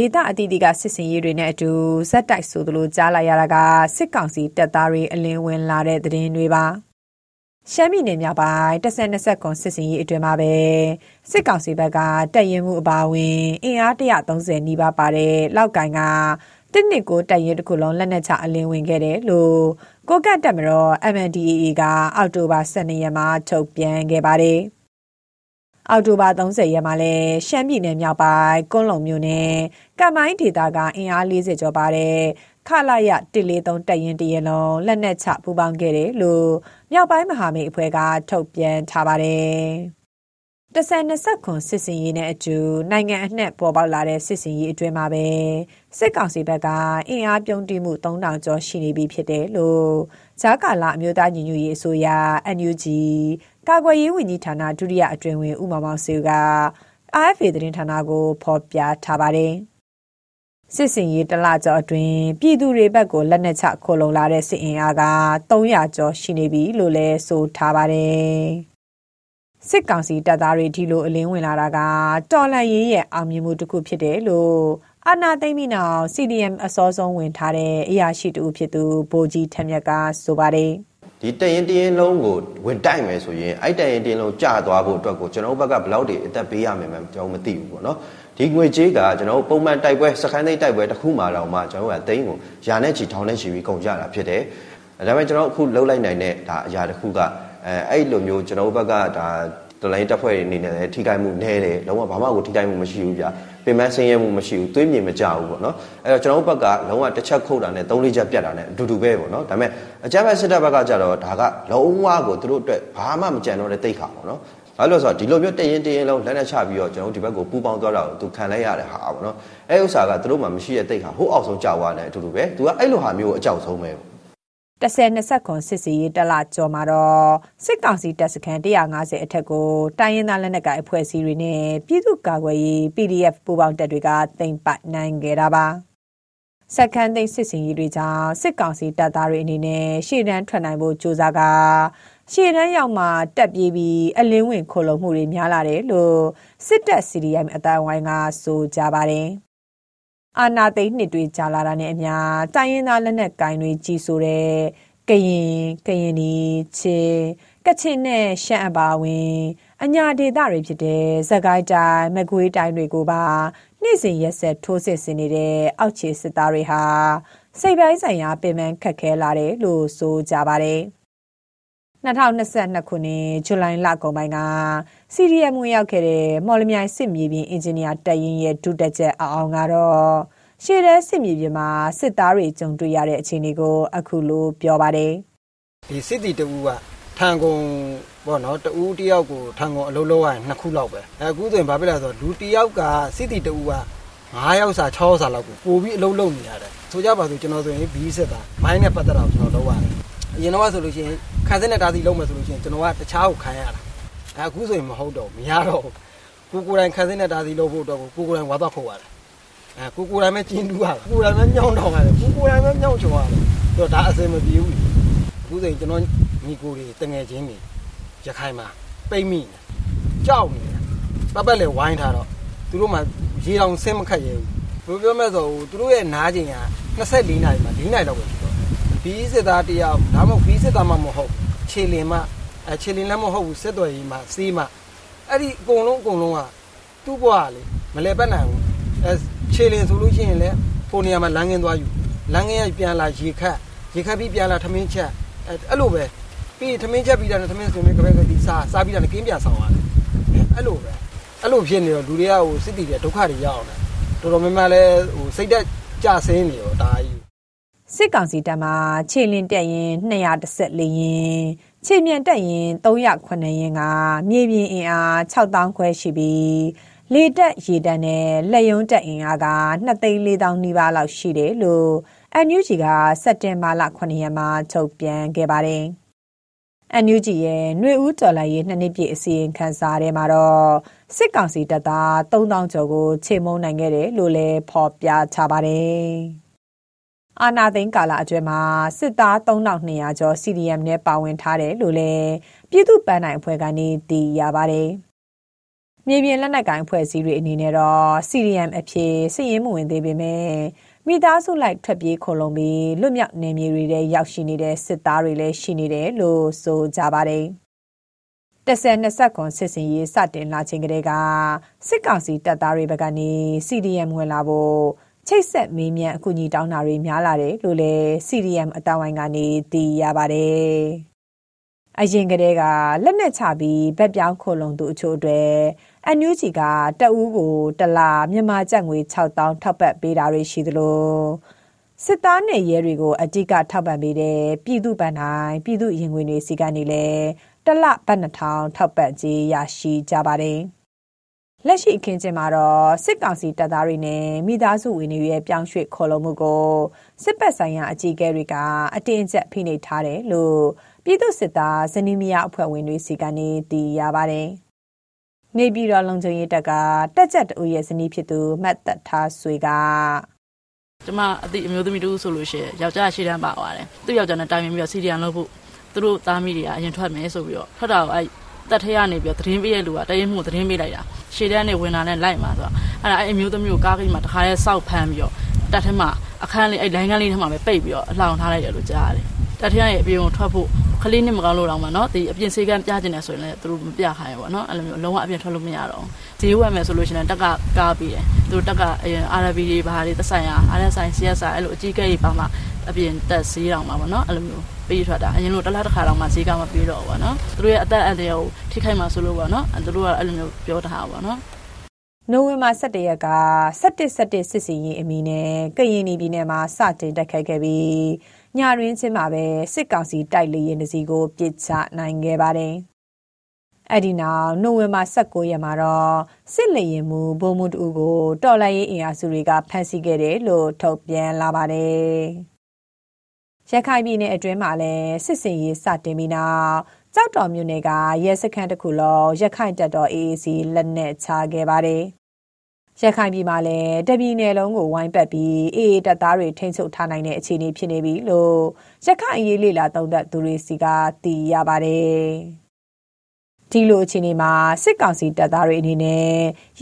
ဒေတာအသီးသီးကစစ်စင်ရေးတွေနဲ့အတူဇက်တိုက်ဆိုသလိုကြားလိုက်ရတာကစစ်ကောင်စီတပ်သားတွေအလင်းဝင်လာတဲ့သတင်းတွေပါရှမ်းပြည်နယ်မြောက်ပိုင်း10-20ကွန်စစ်စင်ရေးအတွင်မှာပဲစစ်ကောင်စီဘက်ကတပ်ရင်မှုအပါအဝင်အင်အား130နီးပါးပါတဲ့လောက်ကိုင်ကတစ်နှစ်ကိုတပ်ရင်တစ်ခုလုံးလက်နက်ချအလင်းဝင်ခဲ့တယ်လို့ကိုကတ်တက်မတော် MNDAA ကအောက်တိုဘာ12ရက်မှာထုတ်ပြန်ခဲ့ပါတယ်။ အောက်တိုဘာ30ရက်မှာလဲရှမ်းပြည်နယ်မြောက်ပိုင်းကွန်းလုံမြို့နယ်ကမိုင်းဒေသကအင်အား40ကျော်ပါတဲ့ခလာရ143တပ်ရင်တရလုံးလက်နက်ချပူးပေါင်းခဲ့တယ်လို့မြောက်ပိုင်းမဟာမိတ်အဖွဲ့ကထုတ်ပြန်ထားပါတယ်။ တဆန်20ခွန်စစ်စင်ရေးနဲ့အတူနိုင်ငံအနှံ့ပေါ်ပေါက်လာတဲ့စစ်စင်ရေးအတွင်းမှာပဲစစ်ကောင်စီဘက်ကအင်အားပြုံးတိမှု3000ကျော်ရှိနေပြီဖြစ်တယ်လို့ဂျာကာလာအမျိုးသားညီညွတ်ရေးအစိုးရ NUG ကာကွယ်ရေးဝန်ကြီးဌာနဒုတိယအတွင်ဝင်ဦးမောင်မောင်စေက RFA သတင်းဌာနကိုဖော်ပြထားပါတယ်။စစ်စင်ရေးတလကျော်အတွင်းပြည်သူတွေဘက်ကိုလက်နက်ချခိုလုံလာတဲ့စစ်အင်အားက300ကျော်ရှိနေပြီလို့လည်းဆိုထားပါတယ်။ စစ်ကောင်စီတပ်သားတွေဒီလိုအလင်းဝင်လာတာကတော်လန်ရေးရဲ့အောင်မြင်မှုတစ်ခုဖြစ်တယ်လို့အာနာသိမ့်ပြီးနောက် CDM အစောဆုံးဝင်ထားတဲ့အရာရှိတူဖြစ်သူဗိုလ်ကြီးထက်မြက်ကဆိုပါတယ်။ဒီတရင်တရင်လုံးကိုဝင်တိုက်မယ်ဆိုရင်အဲ့တရင်တရင်လုံးကြာသွားဖို့အတွက်ကိုကျွန်တော်ဘက်ကဘယ်လောက်တွေအသက်ပေးရမယ်မှကျွန်တော်မသိဘူးပေါ့နော်ဒီငွေကြေးကကျွန်တော်ပုံမှန်တိုက်ပွဲစခန်းသိမ်းတိုက်ပွဲတစ်ခုမှတော့မှကျွန်တော်ကသိန်းကိုယာနဲ့ချီထောင်နဲ့ချီပြီးကုန်ကြတာဖြစ်တယ်ဒါပေမဲ့ကျွန်တော်အခုလှုပ်လိုက်နိုင်တဲ့ဒါအရာတစ်ခုက အဲအဲ့လိုမျိုးကျွန်တော်ဘက်ကဒါတလိုင်းတက်ဖွဲ့အနေနဲ့ထိခိုက်မှုနည်းတယ်လုံးဝဘာမှကိုထိခိုက်မှုမရှိဘူးဗျပင်မဆင်းရဲမှုမရှိဘူးသွေးမြေမကြဘူးပေါ့နော်အဲ့တော့ကျွန်တော်တို့ဘက်ကလုံးဝတစ်ချက်ခုတ်တာနဲ့သုံးလေးချက်ပြတ်တာနဲ့အတူတူပဲပေါ့နော်ဒါပေမဲ့အကြမ်းဖက်စစ်တပ်ဘက်ကကြတော့ဒါကလုံးဝကိုသူတို့အတွက်ဘာမှမကြံတော့တဲ့တိတ်ခါပေါ့နော်ဘာလို့ဆိုတော့ဒီလိုမျိုးတရင်တရင်လုံးလက်နဲ့ချပြီးတော့ကျွန်တော်တို့ဒီဘက်ကိုပူပေါင်းသွားတာကိုသူခံလိုက်ရတဲ့ဟာပေါ့နော်အဲ့ဥစ္စာကသူတို့မှမရှိတဲ့တိတ်ခါဟိုးအောက်ဆုံးကြောက်သွားတယ်အတူတူပဲသူကအဲ့လိုဟာမျိုးကိုအကြောက်ဆုံးပဲပေါ့ 10-20ခွန်စစ်စီရေးတလကျော်မှာတော့စစ်ကောင်စီတပ်စခန်း150အထက်ကိုတိုင်းရင်းသားလက်နက်ကိုင်အဖွဲ့အစည်းတွေနဲ့ပြည်သူ့ကာကွယ်ရေး PDF ပူးပေါင်းတပ်တွေကတင်ပိုက်နိုင်ခဲ့တာပါစက္ကန့်သိန်းစစ်စင်ရေးတွေကြောင့်စစ်ကောင်စီတပ်သားတွေအနေနဲ့ရှေ့တန်းထွက်နိုင်ဖို့ကြိုးစားကရှေ့တန်းရောက်မှတက်ပြေးပြီးအလင်းဝင်ခိုလုံမှုတွေများလာတယ်လို့စစ်တပ် CDM အတိုင်းဝိုင်းကဆိုကြပါတယ် အာနာသိန်းနှစ်တွေကြာလာတာနဲ့အမျှ တိုင်းရင်းသားလက်နက်ကင်တွေ ကြီးဆိုတဲ့ ကရင် ကရင်နီ ချင်း ကချင်နဲ့ ရှမ်းအပါဝင် အညာဒေသတွေဖြစ်တဲ့ဇက်ကိုင်းတိုင်း မကွေးတိုင်းတွေကိုပါ နေ့စဉ်ရက်ဆက် ထိုးစစ်ဆင်နေတဲ့ အောက်ခြေစစ်သားတွေဟာ စိတ်ပိုင်းဆိုင်ရာ ပင်ပန်းခက်ခဲလာတယ်လို့ ဆိုကြပါတယ်။ 2022ခုနှစ်ဇူလိုင်လကုန်ပိုင်းကစီရီယမ်ဝင်ရောက်ခဲ့တဲ့ မော်လမြိုင်စစ်မြေပြင် အင်ဂျင်နီယာတပ်ရင်းရဲ့ ဒုတက်ချက်အောင်အောင်ကတော့ ရှေ့တန်းစစ်မြေပြင်မှာ စစ်သားတွေ ကြုံတွေ့ရတဲ့ အခြေအနေကို အခုလို ပြောပါတယ် ဒီစစ်တီတူကထန်ကုန်ပေါ့နော်တူတယောက်ကို ထန်ကုန်အလုံးလုံးရရင်နှစ်ခုလောက်ပဲ အခုဆိုရင် ဘာဖြစ်လဲဆိုတော့ လူတယောက်က စစ်တီတူက9ယောက်စာ6ယောက်စာလောက်ကို ပို့ပြီးအလုံးလုံးနေရတယ် ဆိုကြပါစို့ ကျွန်တော်ဆိုရင်ဘီးစစ်သား မိုင်းနဲ့ ပတ်သက်တော့ကျွန်တော်လုပ်ရတယ် အရင်တော့ဆိုလို့ရှိရင်ခံစစ်နဲ့တာစီလုံးမယ်ဆိုလို့ရှိရင်ကျွန်တော်ကတခြားကိုခံရတာအခုဆိုရင်မဟုတ်တော့မရတော့ကိုကိုယ်တိုင်ခံစစ်နဲ့တာစီလုံးဖို့အတွက်ကိုကိုကိုယ်တိုင်ဝါတော့ခုတ်ရတယ်အဲကိုကိုယ်တိုင်ပဲကျင်းတူးရတယ်ကိုယ်တိုင်ပဲညောင်းတောင်းရတယ်ကိုကိုယ်တိုင်ပဲညောင်းချော်ရတယ်တော့ဒါအစင်မပြေဘူးအခုဆိုရင်ကျွန်တော်ညီကိုတွေတငယ်ချင်းတွေရခိုင်မှာပိတ်မိကြောက်နေတယ်ပတ်ပတ်လေဝိုင်းထားတော့သူတို့မှရေတောင်ဆင်းမခတ်ရဲဘူးဘယ်ပြောမဲ့ဆိုသူတို့ရဲ့နားချိန်က24နာရီမှာ4နာရီလောက်ပဲရှိတော့ ဘီးစစ်သားတယောက်ဒါမှမဟုတ်ဘီးစစ်သားမှမဟုတ်ခြေလင်မှအဲခြေလင်လည်းမဟုတ်ဘူးစစ်တော်ကြီးမှစေးမှအဲ့ဒီအကုန်လုံးအကုန်လုံးကသူ့ဘဝလေမလဲပတ်နိုင်ဘူးအဲခြေလင်ဆိုလို့ရှိရင်လည်းကိုနေရာမှာလမ်းငင်းသွားယူလမ်းငင်းရပြန်လာရေခတ်ရေခတ်ပြီးပြန်လာထမင်းချက်အဲအဲ့လိုပဲပြီးထမင်းချက်ပြီးတာနဲ့ထမင်းဆိုရင်ကပဲကဒီစားစားပြီးတာနဲ့ကင်းပြန်ဆောင်ရတယ်အဲ့လိုပဲအဲ့လိုဖြစ်နေတော့လူတွေကဟိုစစ်တီတွေဒုက္ခတွေရအောင်တယ်တော်တော်များများလဲဟိုစိတ်သက်ကြဆင်းနေရောဒါကြီး စစ်ကောင်စီတပ်မှခြေလင်းတက်ရင်214ရင်ခြေမြန်တက်ရင်309ရင်ကမြေပြင်အင်အား6000ခွဲရှိပြီးလေတက်ရေတက်နဲ့လက်ယုံတက်အင်အားက2သိန်း4000နီးပါးလောက်ရှိတယ်လို့ NUG ကစက်တင်ဘာလ9ရက်မှာထုတ်ပြန်ခဲ့ပါတယ်။ NUG ရဲ့ຫນွေဦးတော်လိုက်ရေးနှစ်နှစ်ပြည့်အစီရင်ခံစာထဲမှာတော့စစ်ကောင်စီတပ်သား3000ကျော်ကို ချေမှုန်းနိုင်ခဲ့တယ်လို့လည်းဖော်ပြထားပါတယ်။ အာနာသိန်းကာလအတွင်းမှာစစ်သား3200ကျော် CDM နဲ့ပါဝင်ထားတယ်လို့လည်းပြည်သူ့ပန်းနိုင်အဖွဲ့ကနေသိရပါတယ်။မြေပြင်လက်နက်ကိုင်အဖွဲ့အစည်းတွေအနေနဲ့တော့ CDM အဖြစ်စည်ရင်းမဝင်သေးပေမဲ့မိသားစုလိုက်ထွက်ပြေးခိုလုံပြီးလွတ်မြောက်နေမြေတွေထဲရောက်ရှိနေတဲ့စစ်သားတွေလည်းရှိနေတယ်လို့ဆိုကြပါတယ်။တဆယ်20ခွန်စစ်စင်ရေးစတင်လာချိန်ကတည်းကစစ်ကောင်စီတပ်သားတွေဘက်ကနေ CDM ဝင်လာဖို့ ချိတ်ဆက်မေးမြန်းအကူအညီတောင်းတာတွေများလာတယ်လို့လည်း CDM အတောင်ဝိုင်းကနေသိရပါတယ်။အရင်ကတည်းကလက်နက်ချပြီးဗက်ပြောင်းခိုလုံသူအချို့အတွက်အန်ယူဂျီကတအူးကိုတလမြန်မာကျပ်ငွေ6000ထောက်ပံ့ပေးတာတွေရှိသလိုစစ်သားနဲ့ရဲတွေကိုအတိကထောက်ပံ့ပေးတဲ့ပြည်သူ့ဗန်တိုင်းပြည်သူ့ရင်ဝင်တွေစီကနေလည်းတလပတ်2000ထောက်ပံ့ကြေးရရှိကြပါတယ်။ လက်ရှိအခင်းကျင်းမှာတော့စစ်ကောင်စီတပ်သားတွေနဲ့မိသားစုဝင်တွေရဲ့ပြောင်းရွှေ့ခေါ်လုံမှုကိုစစ်ပတ်ဆိုင်ရာအကြီးအကဲတွေကအတင်းအကျပ်ဖိနှိပ်ထားတယ်လို့ပြည်သူစစ်သားဇနီးမယားအဖွဲ့ဝင်တွေစီကနေသိရပါတယ်။နေပြည်တော်လုံခြုံရေးတပ်ကတက်ကြက်တူရဲ့ဇနီးဖြစ်သူမတ်သက်ထားဆွေကကျမအတိအမျိုးသမီးတူဆိုလို့ရှိရင်ယောက်ျားရှေ့တန်းပါသွားတယ်သူ့ယောက်ျားနဲ့တိုင်ပင်ပြီးတော့စီဒီယန်လုပ်ဖို့သူတို့သားမိတွေကအရင်ထွက်မယ်ဆိုပြီးတော့ထွက်တာကိုအဲ့တက်ထဲကနေပြီးတော့သတင်းပေးရလူကတရင်မှုသတင်းပေးလိုက်တာ ရှေ့တန်းနေဝင်လာနဲ့လိုက်မှာဆိုတော့အဲ့ဒါအဲ့အမျိုးသမီးကိုကားကြီးမှာတခါတည်းစောက်ဖမ်းပြီးတော့တက်ထဲမှာအခန်းလေးအဲ့လိုင်းကန်းလေးထဲမှာပဲပိတ်ပြီးတော့အလောင်ထားလိုက်တယ်လို့ကြားရတယ်တက်ထဲရဲ့အပြင်ကိုထွက်ဖို့ကလေးနဲ့မကောင်းလို့တော့မှနော်ဒီအပြင်စေကန်းပြကျင်တယ်ဆိုရင်လည်းသူတို့မပြခိုင်းဘူးပေါ့နော်အဲ့လိုမျိုးအလုံးဝအပြင်ထွက်လို့မရတော့ဘူးဈေးဝယ်မယ်ဆိုလို့ရှိရင်တက်ကကားပြီးတယ်သူတို့တက်က RB တွေဘာတွေသက်ဆိုင်ရာ RSI CSI အဲ့လိုအကြီးကဲတွေပါမှ အပြင်တက်ဈေးတောင်မှာပေါ့နော်အဲ့လိုမျိုးပေးထွက်တာအရင်လိုတစ်လားတစ်ခါတောင်မှဈေးကမပေးတော့ဘူးပေါ့နော်သူတို့ရဲ့အသက်အန္တရာယ်ကိုထိခိုက်မှာဆိုလို့ပေါ့နော်သူတို့ကအဲ့လိုမျိုးပြောထားပါပေါ့နော်နိုဝင်ဘာ17ရက်က17 17စစ်စီရင်အမိနဲ့ကရင်ပြည်နယ်မှာစတင်တိုက်ခိုက်ခဲ့ပြီးညရင်းချင်းမှာပဲစစ်ကောင်စီတိုက်လေရင်တစီကိုပြစ်ချနိုင်ခဲ့ပါတယ်။အဲ့ဒီနောက်နိုဝင်ဘာ19ရက်မှာတော့စစ်လေရင်မှုဘုံမှုတူကိုတော်လှန်ရေးအင်အားစုတွေကဖမ်းဆီးခဲ့တယ်လို့ထုတ်ပြန်လာပါတယ်။ ရခိုင်ပြည်နယ်အတွင်းမှာလည်းစစ်စင်ရေးစတင်ပြီးနောက်ကြောက်တော်မြို့နယ်ကရဲစခန်းတစ်ခုလုံးရခိုင်တပ်တော် AAC လက်နက်ချခဲ့ပါတယ်။ရခိုင်ပြည်မှာလည်းတပြည်နယ်လုံးကိုဝိုင်းပတ်ပြီးအေးတပ်သားတွေထိန်းချုပ်ထားနိုင်တဲ့အခြေအနေဖြစ်နေပြီလို့ရခိုင်အရေးလေလာသုံးသပ်သူတွေစီကသိရပါတယ်။ဒီလိုအခြေအနေမှာစစ်ကောင်စီတပ်သားတွေအနေနဲ့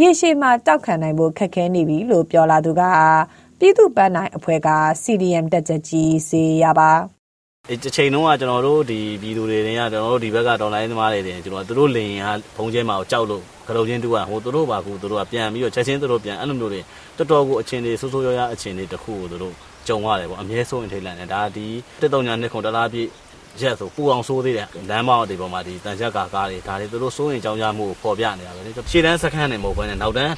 ရေရှည်မှာတောက်ခံနိုင်ဖို့ခက်ခဲနေပြီလို့ပြောလာသူက ပြည်သူ့ပန်းနိုင်အဖွဲ့က CDM တက်ကြကြီးစေရပါဒီချိန်တုန်းကကျွန်တော်တို့ဒီပြည်သူတွေတွေကကျွန်တော်တို့ဒီဘက်ကဒေါ်လာရင်းသမားတွေတင်ကျွန်တော်တို့လင်ရင်ကဘုံကျဲမှာကိုကြောက်လို့ကရုံချင်းတူကဟိုတို့ပါကူတို့ကပြန်ပြီးတော့ချက်ချင်းတို့ပြန်အဲ့လိုမျိုးတွေတော်တော်ကိုအချင်းတွေဆိုးဆိုးရွားရွားအချင်းတွေတခုကိုတို့ကြုံရတယ်ပေါ့အမြဲဆုံးရင်ထိတ်လန့်တယ်ဒါဒီတက်တုံညာနှစ်ခုတလားပြည့် ရက်ဆိုပူအောင်ဆိုးသေးတယ်လမ်းမောင်းတွေပေါ်မှာဒီတန်ချက်ကာကားတွေဒါတွေသူတို့စိုးရင်ကြောင်းကြမှုကိုပေါ်ပြနေတာပဲလေရှေ့တန်းစခန်းနေမဟုတ်ဘဲနဲ့နောက်တန်း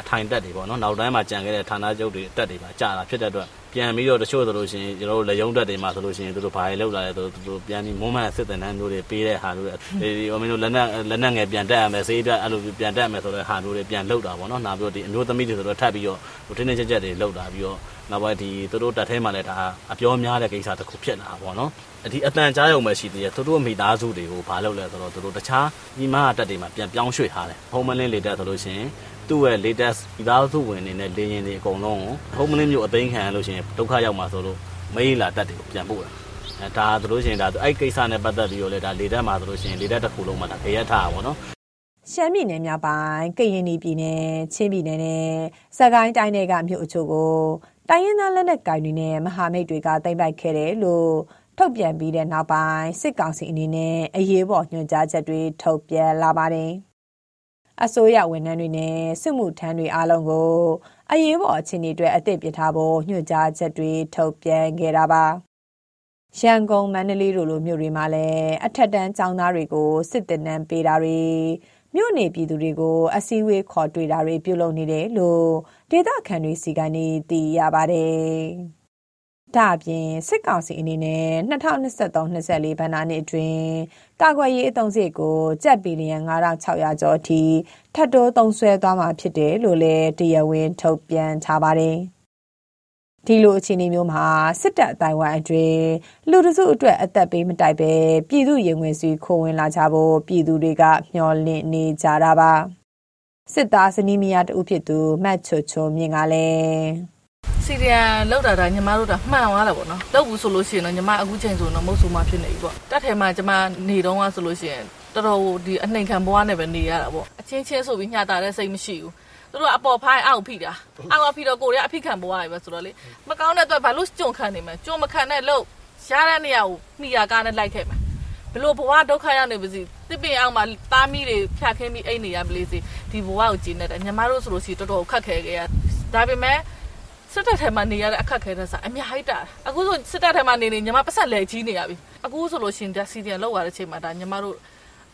အထိုင်တက်တွေပေါ့နော်နောက်တန်းမှာကြံခဲ့တဲ့ဌာနချုပ်တွေတက်တွေပါကြာတာဖြစ်တဲ့အတွက်ပြန်ပြီးတော့တချို့ဆိုလို့ရှိရင်ကျွန်တော်တို့လက်ယုံတက်တွေမှာဆိုလို့ရှိရင်သူတို့ဘာတွေလောက်လာလဲဆိုသူတို့ပြန်ပြီးမုံမှန်စစ်တဲ့နန်းမျိုးတွေပေးတဲ့ဟာမျိုးတွေဒီဟိုမင်းတို့လက်နက်လက်နက်ငယ်ပြန်တက်ရမယ်စေးပြအဲ့လိုပြန်တက်ရမယ်ဆိုတော့ဟာမျိုးတွေပြန်လောက်တာပေါ့နော်နောက်ပြီးတော့ဒီအမျိုးသမီးတွေဆိုတော့ထပ်ပြီးတော့ဟိုတင်းတင်းကြပ်ကြပ်တွေလောက်တာပြီးတော့ နောက်ပိုင်းဒီသူတို့တက်ထဲမှာလည်းဒါအပြောများတဲ့ကိစ္စတစ်ခုဖြစ်လာတာပေါ့နော်ဒီအတန်ကြားရုံပဲရှိသေးတယ်သူတို့မိသားစုတွေကိုဘာလုပ်လဲဆိုတော့သူတို့တခြားညီမတက်တွေမှာပြန်ပြောင်းရွှေ့ထားတယ်ဟိုမလင်းလေတက်ဆိုလို့ရှိရင်သူ့ရဲ့ latest မိသားစုဝင်နေနဲ့လေရင်တွေအကုန်လုံးကိုဟိုမလင်းမျိုးအသိမ်းခံရလို့ရှိရင်ဒုက္ခရောက်မှာဆိုလို့မေးလာတက်တွေကိုပြန်ပို့တယ်အဲဒါဆိုလို့ရှိရင်ဒါအဲ့ကိစ္စနဲ့ပတ်သက်ပြီးတော့လေဒါလေတက်မှာဆိုလို့ရှိရင်လေတက်တစ်ခုလုံးမှာဒါခရက်ထားတာပေါ့နော်ရှမ်းပြည်နယ်မြောက်ပိုင်းကရင်ပြည်နယ်ချင်းပြည်နယ်နဲ့စကိုင်းတိုင်းတွေကမြို့အချို့ကို တိုင်းရင်းသားလက်နက်ကိုင်တွေနဲ့မဟာမိတ်တွေကသိမ်းပိုက်ခဲ့တယ်လို့ထုတ်ပြန်ပြီးတဲ့နောက်ပိုင်းစစ်ကောင်စီအနေနဲ့အရေးပေါ်ညွှန်ကြားချက်တွေထုတ်ပြန်လာပါတယ်။အစိုးရဝန်ထမ်းတွေနဲ့စစ်မှုထမ်းတွေအားလုံးကိုအရေးပေါ်အခြေအနေတွေအသင့်ပြထားဖို့ညွှန်ကြားချက်တွေထုတ်ပြန်ခဲ့တာပါ။ရန်ကုန်မန္တလေးတို့လိုမြို့တွေမှာလည်းအထက်တန်းကျောင်းသားတွေကိုစစ်တပ်နန်းပေးတာတွေ မြို့နေပြည်သူတွေကိုအစည်းအဝေးခေါ်တွေ့တာတွေပြုလုပ်နေတယ်လို့ဒေသခံတွေစီကနေသိရပါတယ်။ဒါအပြင်စစ်ကောင်စီအနေနဲ့2023-24ဘဏ္ဍာနှစ်အတွင်းကာကွယ်ရေးအသုံးစရိတ်ကိုကျပ်ဘီလီယံ9600ကျော်အထိထပ်တိုးသုံးစွဲသွားမှာဖြစ်တယ်လို့လည်းတရားဝင်ထုတ်ပြန်ထားပါတယ်။ ဒီလိုအခြေအနေမျိုးမှာစစ်တပ်အတိုင်းဝိုင်းအတွင်းလူတစုအတွက်အသက်ပေးမတိုက်ပဲပြည်သူရင်ဝင်စီခိုးဝင်လာကြဖို့ပြည်သူတွေကမျှော်လင့်နေကြတာပါစစ်သားစနီးမယားတူဖြစ်သူမတ်ချွချွမြင့်ကလည်းစီရီယန်လောက်တာဒါညီမတို့တာမှန်သွားတာပေါ့နော်လောက်ဘူးဆိုလို့ရှိရင်တော့ညီမအခုချိန်ဆိုတော့မဟုတ်ဆိုမှဖြစ်နေပြီပေါ့တက်ထဲမှာညီမနေတော့ကဆိုလို့ရှိရင်တော်တော်ဒီအနှိမ်ခံဘွားနဲ့ပဲနေရတာပေါ့အချင်းချင်းဆိုပြီးညှတာတဲ့စိတ်မရှိဘူး သူတို့ကအပေါ်ဖိုင်းအောက်ဖိတာအောက်ဖိတော့ကိုရီးယားအဖိခံဘွားရပဲဆိုတော့လေမကောင်းတဲ့အတွက်ဘာလို့ကြုံခံနေမလဲကြုံမခံတဲ့လို့ရတဲ့နေရာကိုမိရကားနဲ့လိုက်ခဲ့မှာဘလို့ဘဝဒုက္ခရောက်နေပါစီတစ်ပင်အောင်မှာသားမီးတွေဖြတ်ခင်းပြီးအိတ်နေရပလေးစီဒီဘဝကိုကျင်းနေတယ်ညီမတို့ဆိုလို့ရှိရင်တော်တော်ခက်ခဲခဲ့ရဒါပေမဲ့စစ်တပ်ထဲမှာနေရတဲ့အခက်ခဲတဲ့စာအများကြီးတာအခုဆိုစစ်တပ်ထဲမှာနေနေညီမပတ်ဆက်လဲကြီးနေရပြီအခုဆိုလို့ရှိရင်ဒါစီဒီယန်လောက်ရတဲ့ချိန်မှာဒါညီမတို့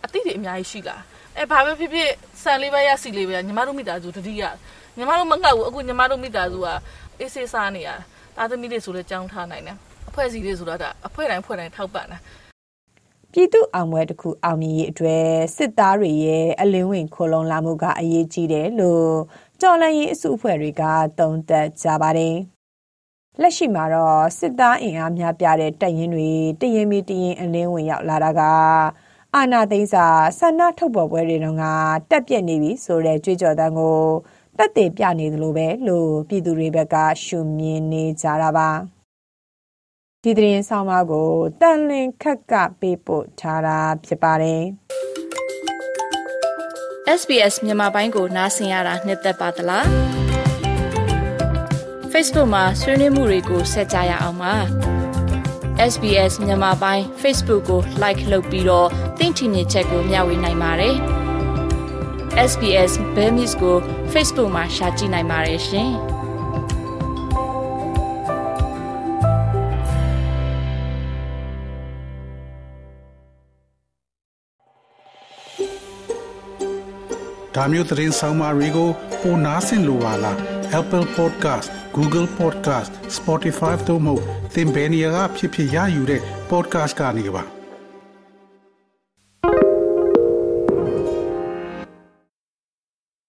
အတိတွေအများကြီးရှိလာအဲဘာပဲဖြစ်ဖြစ်ဆန်လေးပဲရစီလေးပဲညီမတို့မိသားစုတတိယညီမတို့မငတ်ဘူးအခုညီမတို့မိသားစုကအေးဆေးစားနေရတာသမီးတွေဆိုလဲကြောင်းထားနိုင်တယ်အဖွဲ့အစည်းတွေဆိုတော့ဒါအဖွဲ့တိုင်းဖွဲ့တိုင်းထောက်ပံ့တာပြည်သူအောင်ပွဲတစ်ခုအောင်မြင်ရေးအတွက်စစ်သားတွေရဲ့အလင်းဝင်ခိုလုံလာမှုကအရေးကြီးတယ်လို့ကြော်လန်ရေးအစုအဖွဲ့တွေကသုံးသပ်ကြပါတယ်။လက်ရှိမှာတော့စစ်သားအင်အားများပြတဲ့တပ်ရင်းတွေတရင်မီတရင်အလင်းဝင်ရောက်လာတာက အာနာသိန်းစာဆန္ဒထုတ်ပေါ်ပွဲတွေတုန်းကတက်ပြက်နေပြီဆိုတဲ့ကြွေးကြော်သံကိုတက်သေးပြနေသလိုပဲလို့ပြည်သူတွေဘက်ကရှုမြင်နေကြတာပါဒီသတင်းဆောင်မကိုတန်လင်ခက်ကပေးပို့ထားတာဖြစ်ပါတယ် SBS မြန်မာပိုင်းကိုနားဆင်ရတာနှစ်သက်ပါတလား Facebook မှာဆွေးနွေးမှုတွေကိုဆက်ကြရအောင်ပါ SBS မြန်မာပိုင်း Facebook ကို Like လုပ်ပြီးတော့ သင်ချင်တဲ့ချက်ကိုမျှဝေနိုင်ပါတယ်။ SBS Bemis ကို Facebook မှာ Share ကြည့်နိုင်ပါတယ်ရှင်။ဒါမျိုးသတင်းဆောင်မတွေကိုပိုနားဆင်လိုပါလား Apple Podcast Google Podcast Spotify တို့မှာသင်ပင်ရာဖြစ်ဖြစ်ရယူတဲ့ podcast ကနေပါ